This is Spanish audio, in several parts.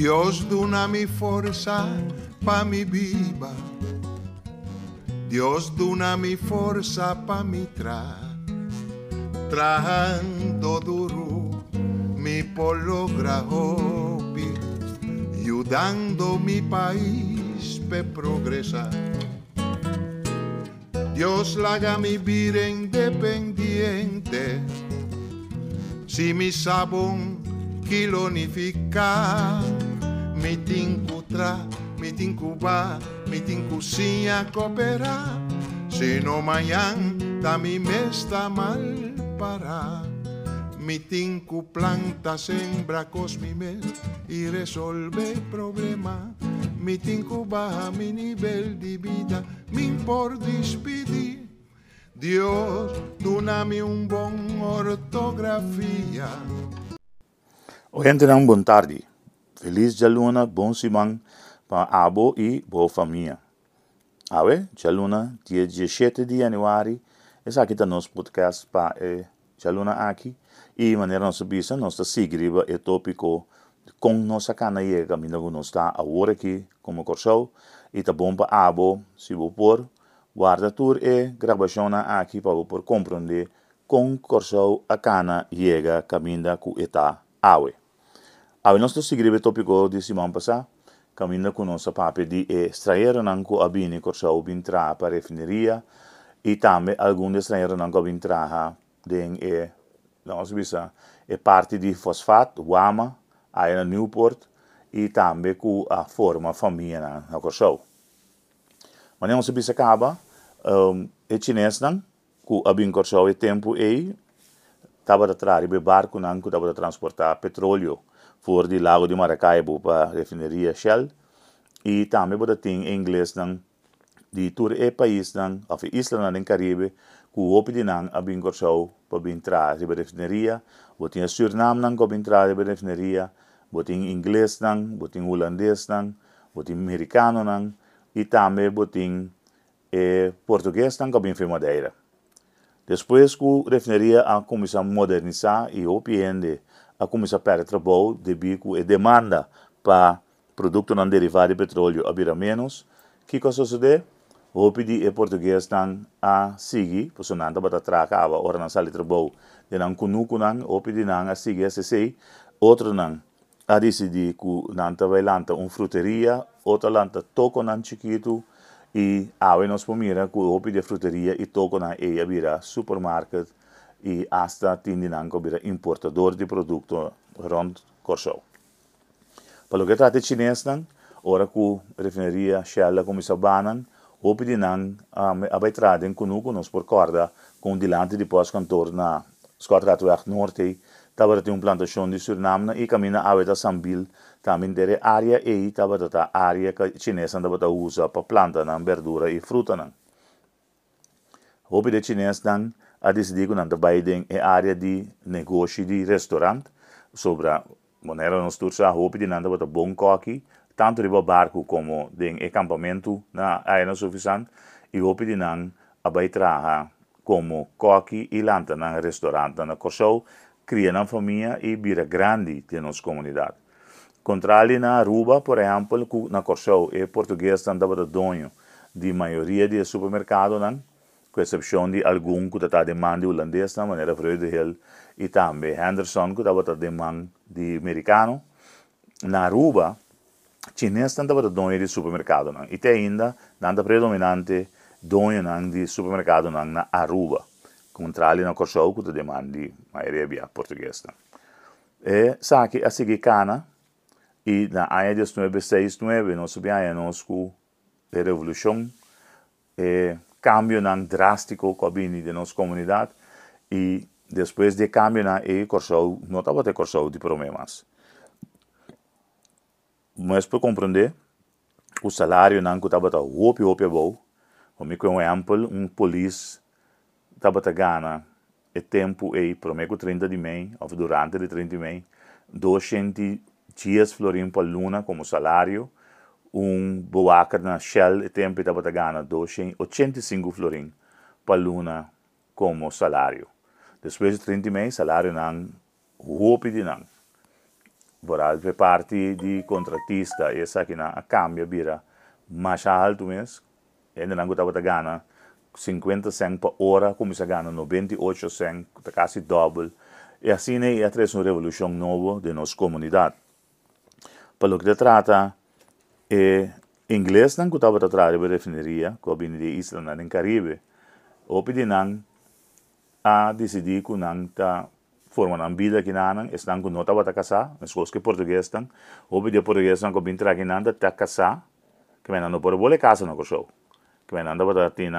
Dios duna mi forza pa mi viva. Dios duna mi forza pa mi tra. Trajando duro mi pologra hopi, ayudando mi país pe progresar. Dios la haga mi vida independiente. Si mi sabón kilonifica, mi tincutra, mi tincuba, mi tincusinha coopera. Si no mañana, da mi me está mal para. Mi tinku planta sembra cos mi mes y resolve problema. Mi tinku baja mi nivel de vida, mi por despedir. Dios, duna-me um bom ortografia. Gente, não bom tarde. Feliz Jaluna, bom simão para abo e boa família. Awe, Jaluna, dia 17 de januário, esse aqui está nosso podcast para eh, Jaluna aqui. E maneira nossa bisa, nossa sigriba é tópico com nossa cana e caminho nós está agora aqui como corso e tá bom para abo, se vou por guarda tour e gravação aqui para por compreender com corso a cana chega caminho com eta awe. Avinosto sigribe topiko disi mampasa, cammina con osa papedi eh, e straerananco abini corsa ubintra per refineria, e tame alcune straerananco abintraha, den e, non si bisa, e parte di fosfato, uama, aina Newport, e tame cu a forma famina na corsa. Ma non si bisa caba, um, ehm, e cines nan, cu abin corsa e tempo ei, tava da traribe barco nanco tava da trasportar petrolio, for de lago de Maracaibo para a refineria Shell. E também para ter inglês não, de tour e país não, of isla no Caribe, ku opi di nang abing korsaw pabintra di refineria, boting Suriname nang pabintra di refineria, boting Ingles nang, boting Holandes nang, boting Americano nang, e também boting eh, português nang kabin fe Madeira. Depois que a refineria a começar a modernizar e opiende a acum se pare trabalho devido cu e demanda para produto não derivado de petróleo abira menos. O Que cosa sucede? O pedi e português não a seguir, pois nan da bata traca aba ora nan de trabalho de não kunuku nan o pedi não a seguir a SSI, outro não a decidi cu nan vai lanta um fruteria, outra lanta toco nan chiquito e ave nos pomira cu o pedi fruteria e toco nan e abira supermarket i asta Tindinanko importador de produto rond Corsou. Palogretate Chinesnan, ora cu refineria Shell cum se banan, opi din an um, abai traden cu conuco nos por corda con dilante di pos cantor na scortato ach norte tabarati un plantacion di Suriname e camina aveta sambil tamin dere aria e tabarata aria ca cinesa andabata usa pa planta nan verdura e frutanan. Opi de cines nan a decidir que nanta Biden é área de negócio de restaurante. Sobre maneira nos tursa hopi de nanta bota bom coque. Tanto de barco como de acampamento na área suficiente. E hope de não abai como coque e lanta na restaurante na Corso cria na família e vira grande de nossa comunidade. Contrário na Aruba, por exemplo, na Corso é português andava de dono de maioria de supermercado Concepción di Algum kuta ta de man di holandés na maneira Freud hel e também Henderson kuta bata de man di americano. Na Aruba chinês tanta bata donha di supermercado nang ite ainda nanta predominante donha nang di supermercado nang na Aruba contrali na Kosovo kuta de man di maioria via português nang e saki a sigi cana. E na aia de 1969 nós subia a nosco revolução e cambio tan drástico que había en nuestra comunidad y después de cambio e correu, notava correu de problemas. Mas para compreender, o salário não estava tão ope ope bom, o meu é um amplo, um polis estava tá gana e tempo e para mim 30 de mei ou durante de 30 de mei 200 dias florim por luna como salário, um boacar na Shell e tempo estava ganhando 285 florim por luna como salário. Depois de 30 de mês, salário não hopi de não. por altre parte di contratista e sa che a cambio bira mais alto mes e não gostava gana 50 cent por hora começa a ganhar 98 cent quase double e assim é a revolução nova de nossa comunidade pelo que trata é inglês não de tratar de refineria vem de Isla no Caribe o pedinan a decidir que não está formando uma vida que não estão com nota para casar as coisas que português estão o pedido português não que vem trazer nada está casar que não pode voltar casa no show que não para ter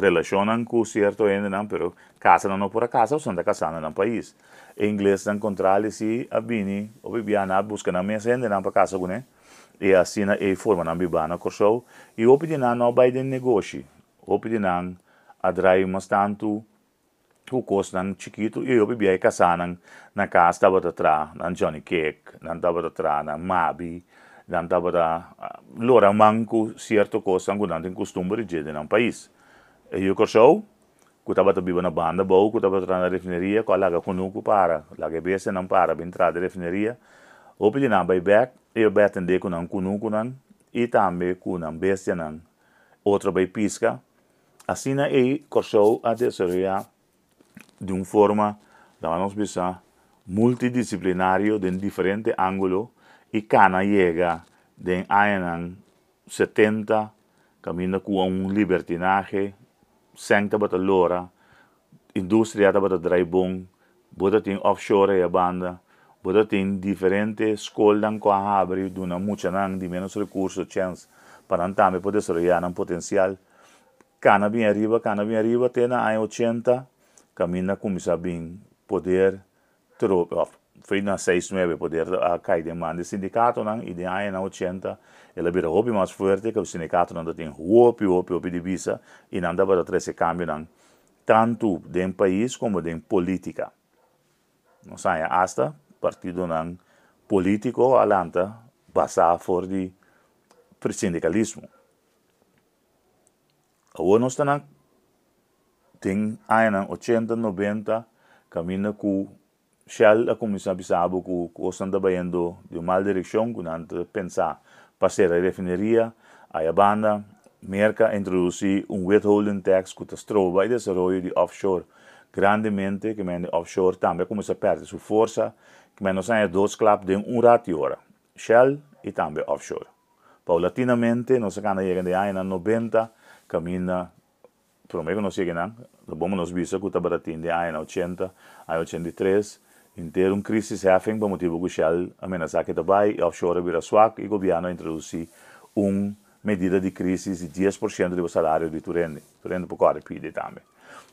relacionam com certo ainda não, pero casa não por casa ou são da casa no país. Em inglês não encontrar se a bini ou bibiana busca na mesa ainda não para casa com né. reacționa ei forma na bibana corso i opidi na no bai den negoci opidi na adrai mostantu tu kos nan chiquito e obi bai kasanan na kas tabata tra nan Johnny Cake nan tabata tra nan Mabi dan tabata lora manco certo cosa angudante in costumbre gede nan país e io corso cu tabata biba na banda bau cu tabata na refineria co laga kunuku para laga bese nan para bintrada refineria. Opidi na bai back eu com não kunuku não, e com não bestia não, outro vai pisca, assim e corso a desarrollar de uma forma, da nós bisa, multidisciplinario de diferente ângulo e cana chega de año 70 camina com um libertinaje sengta bata lora, industria bata draibong, bota tin offshore ya banda, bota tin diferente skoldan ko abri duna mucha nang di menos recursos chance para antame poder desarrollar un potencial. Cana bien arriba, cana bien arriba, tena año 80, camina começa bem poder tropa, foi na 69 poder a cair demanda sindicato nang e de na 80 ela vira hopi mais forte que o sindicato não tem hopi hopi hopi de visa e dá para trazer esse câmbio não tanto dentro país como dentro política. Não sai hasta partido não político alanta passar for de sindicalismo. O nós está tem aí 80 90 caminha com Shell a começar a pensar que o estão trabalhando de direção que não pensar para a refineria, a banda, um withholding tax que trova e desenvolve de offshore. Grandemente, que men offshore também começa a perder sua força, men nós temos dois clubes de um ratio hora, Shell e também offshore. Paulatinamente, nós estamos chegando de anos 90, caminha, prometo não chega, vamos nos visa que está baratinho de anos 80, a 83, inteiro um crise heffing por motivo que Shell ameaça que também offshore vira swak e governo introduzir uma medida de crise de 10% do salário de Turende. Turende por cada pide também.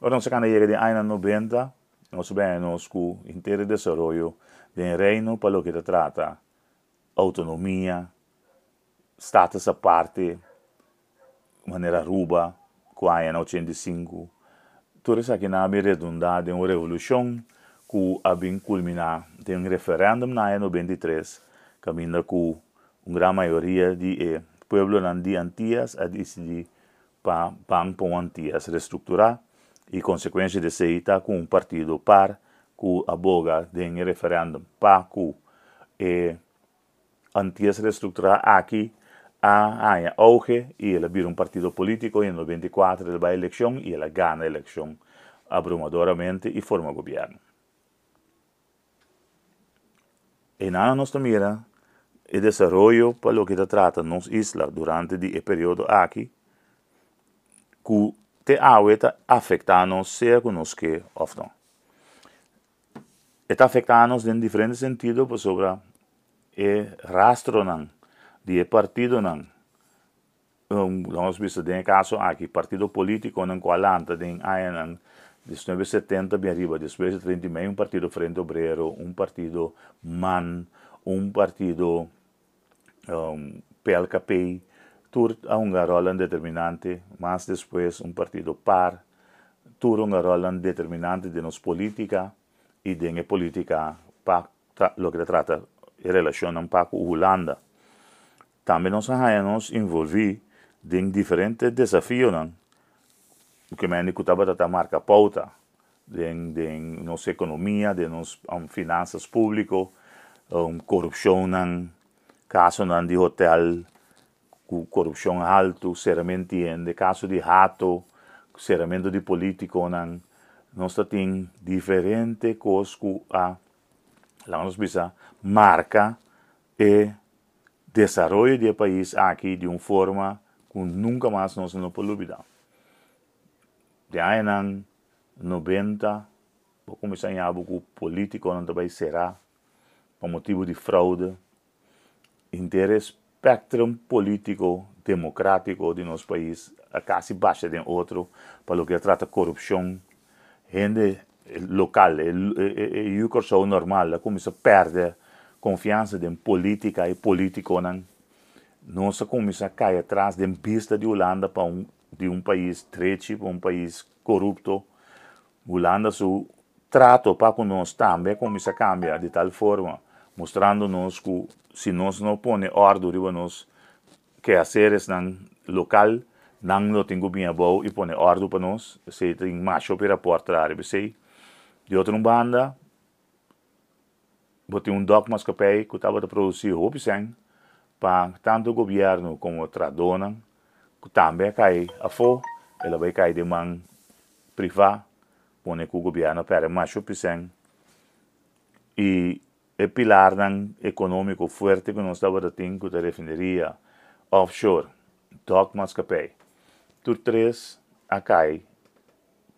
Ora, nós chegamos a de anos 90, nós sabemos que o inteiro desenvolvimento de reino para o que trata. Autonomia, status a parte, maneira ruba, com a 85. Tudo isso aqui na redundância de uma revolução que abin culminar de um referendum na ano 93, caminha com uma grande maioria de pueblo de Antillas a decidir para bang pon Antillas reestruturar e consequência de ser com um partido par ku aboga den referendum pa ku eh, antías reestructurar aquí a, a auge y elegir un partido político y en el 94 él va a elección y el gana elección abrumadoramente y forma gobierno. En la nuestra mira, el desarrollo para lo que se trata en nuestra isla durante el periodo aquí, que te afecta a nosotros, sea con nosotros o no. Of no. Está afectando en diferentes sentidos por sobre el rastro de partido nan. Um, vamos visto en caso aquí, partido político en cual anta den ayan 1970 bem arriba, depois de 36 um partido Frente Obrero, um partido MAN, um partido um, PLKP, tur a uma rola determinante, mas depois um partido PAR, tur uma rola determinante de nos política de política para lo que trata um pouco com Holanda. Também nós nos envolver em diferentes desafios, não? que me escutava da marca pauta de, de nossa economia, de nos um, finanças públicas, um, corrupção nan caso nan de hotel corrupção alto seramente de caso de rato seramente de político nós tem diferente que a lá nos bisa marca e desenvolvimento do país aqui de uma forma que nunca mais nós não podemos. De aí, 90, vou começar a falar que o político não também será por motivo de fraude, interesse espectro político democrático de nosso país a quase baixa de outro, para o que trata corrupção, gente local, e o que normal, começa a perder confiança em política e político, não, nós começa a cair atrás da pista de Holanda para um, de um país para um país corrupto. Holanda, seu trato para conosco também começa a cambiar de tal forma mostrando-nos que se nós não põe ordem nos que haceres nan local não tengo bem bom e põe ordem para nós se tem macho para porta área sei. De outra banda botei um doc mas capei que estava a produzir opção para tanto o governo como outra dona que também cai a fo ela vai cair de mão privada põe que o governo para mais opção e el pilar dan económico fuerte que nos estaba tendo de refineria offshore, dock mascapé. Tu três acai,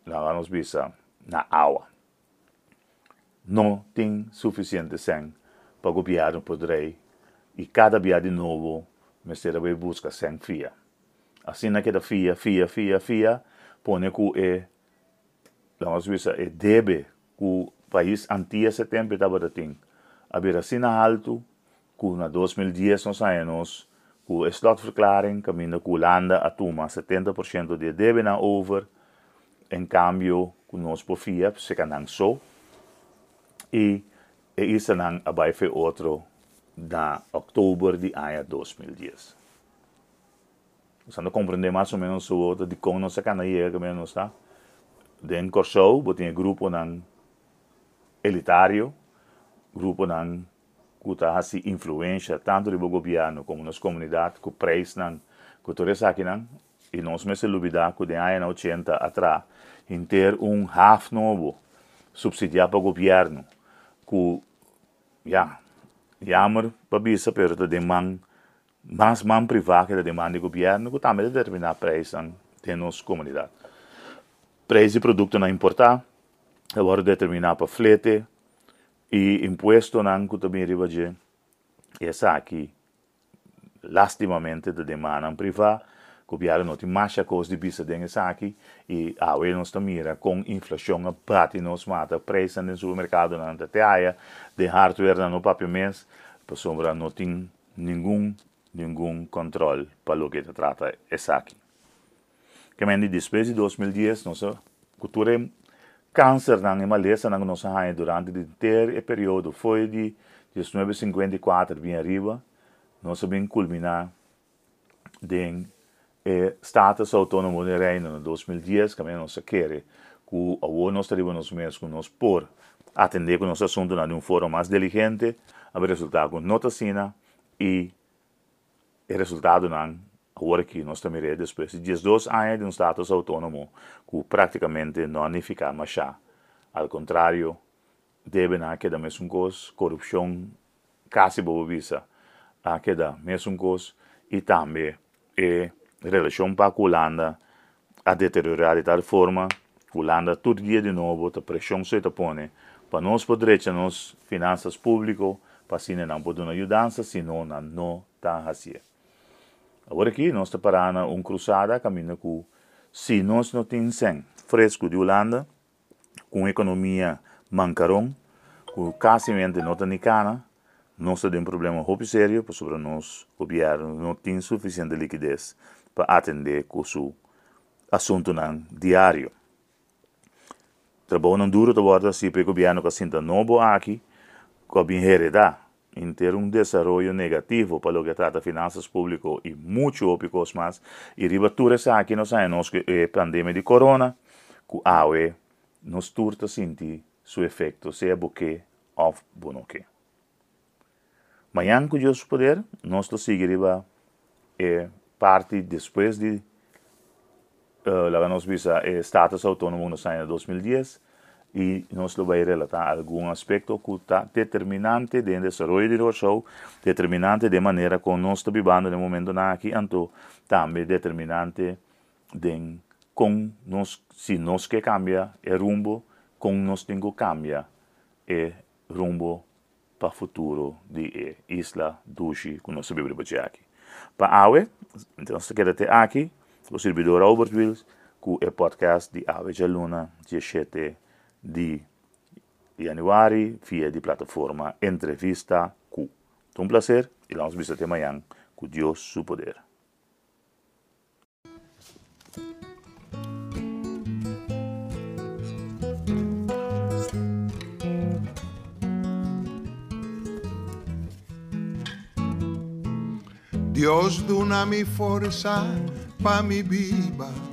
vamos visa, na água. Não tem suficiente sangue para o governo poder e cada dia de novo, me será busca sangue fia. Assim naquela fia, fia, fia, fia, pone que é, lá vamos visa, é debe que o país antia setembro estava tendo haver assim alto que na 2010 nos anos Koel is slotverklaring. o Landa Atuma 70% de debena over. em cambio, nos por FIAP, se canang so. E, e isso não vai ser outro da outubro de ano 2010. sendo compreende mais ou menos o outro de como se canaiega menos, tá? Den Corso, botinha grupo nan elitário, grupo nan kuta hasi influência tanto do governo como nas comunidades que preço nan que todos aqui nan e nós me se lubida que de ano 80 atrás em ter um half novo subsidiar para o governo que ja jammer para bisa pero de man mais man privado que de demanda do governo que também determinar preço de nossa comunidade preço de produto não importar agora determinar para flete e imposto nanku também ribaje essa aqui lastimamente de demanda privada governo não tem mais coisa de bisa dengue aqui e a we nos mira com inflação a bate nos mata preço no supermercado na teia de hardware no papel mês por sombra não tem nenhum nenhum controle para o que se trata essa aqui que me depois de 2010 nossa cultura câncer na maleza na nossa rainha durante o inteiro período foi de 1954 bem arriba. Nós sabemos culminar em eh, status autônomo do reino em 2010 que nós quer que o nós arriba nos meses com nós por atender com nosso assunto de um fórum mais diligente a resultado com nota sina e o resultado não agora que nós também depois de 12 anos de um status autônomo que praticamente não fica mais já. Ao contrário, deve na queda mesmo coisa, corrupção quase boa visa, a queda mesmo coisa e também a relação para a Holanda a deteriorar de tal forma que Holanda todo dia de novo a pressão se põe para nós poder nos finanças públicas para se não poder ajudar, senão não está assim. Agora aqui nós estamos parando uma cruzada, caminho com se nós não temos fresco de Holanda, com economia mancarão, com quase não tem cana, nós temos um problema muito sério, sobre nós, o governo não tem suficiente liquidez para atender com o assunto diário. Trabalho não duro, trabalho se o governo que sinta novo aqui, que bem heredar em ter um desenvolvimento negativo para o que trata finanças públicas e muito ópicos mais. E ribatura aqui nós sabemos que a pandemia de corona, que a AUE nos turta sentir seu efeito, seja porque ou bonoque. Mañana con Dios poder, nós seguiremos eh, parte después de uh, la nos visa eh, status autónomo no año 2010 y nos lo va a relatar algún aspecto está determinante del desarrollo del show, determinante de manera como nos estamos viviendo en el momento aquí, y también determinante de con nos, si nos que cambia el rumbo, con nos tengo cambia el rumbo para futuro de isla Dushi que nós vivemos aqui. Para AWE, então quédate aqui, o servidor Albert Wills, com o podcast de de Luna, 17 di Januari, via di plataforma Entrevista Q. Un placer e la vamos a visitar mañana con Dios su poder. Dios dunami forza pa mi biba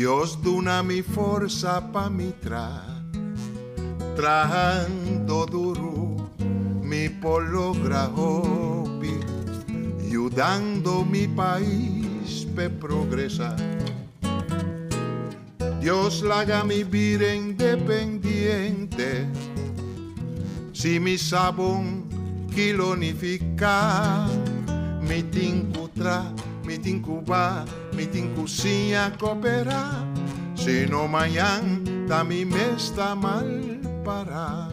Dios duna mi fuerza pa mi tra. Trajando duro mi polograhopi, ayudando mi país pe progresar. Dios la haga mi vida independiente. Si mi sabón kilonificar mi tra, mi tincuba, mi tincusinha coopera, se no mañana ta mi mesta mal para.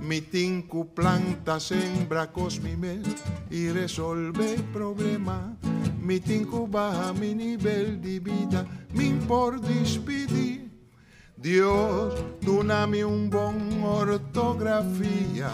Mi tinku planta sembra cos mi mes y resolve problema. Mi tinku baja mi nivel de vida, mi por despedir. Dios, tú un bon ortografía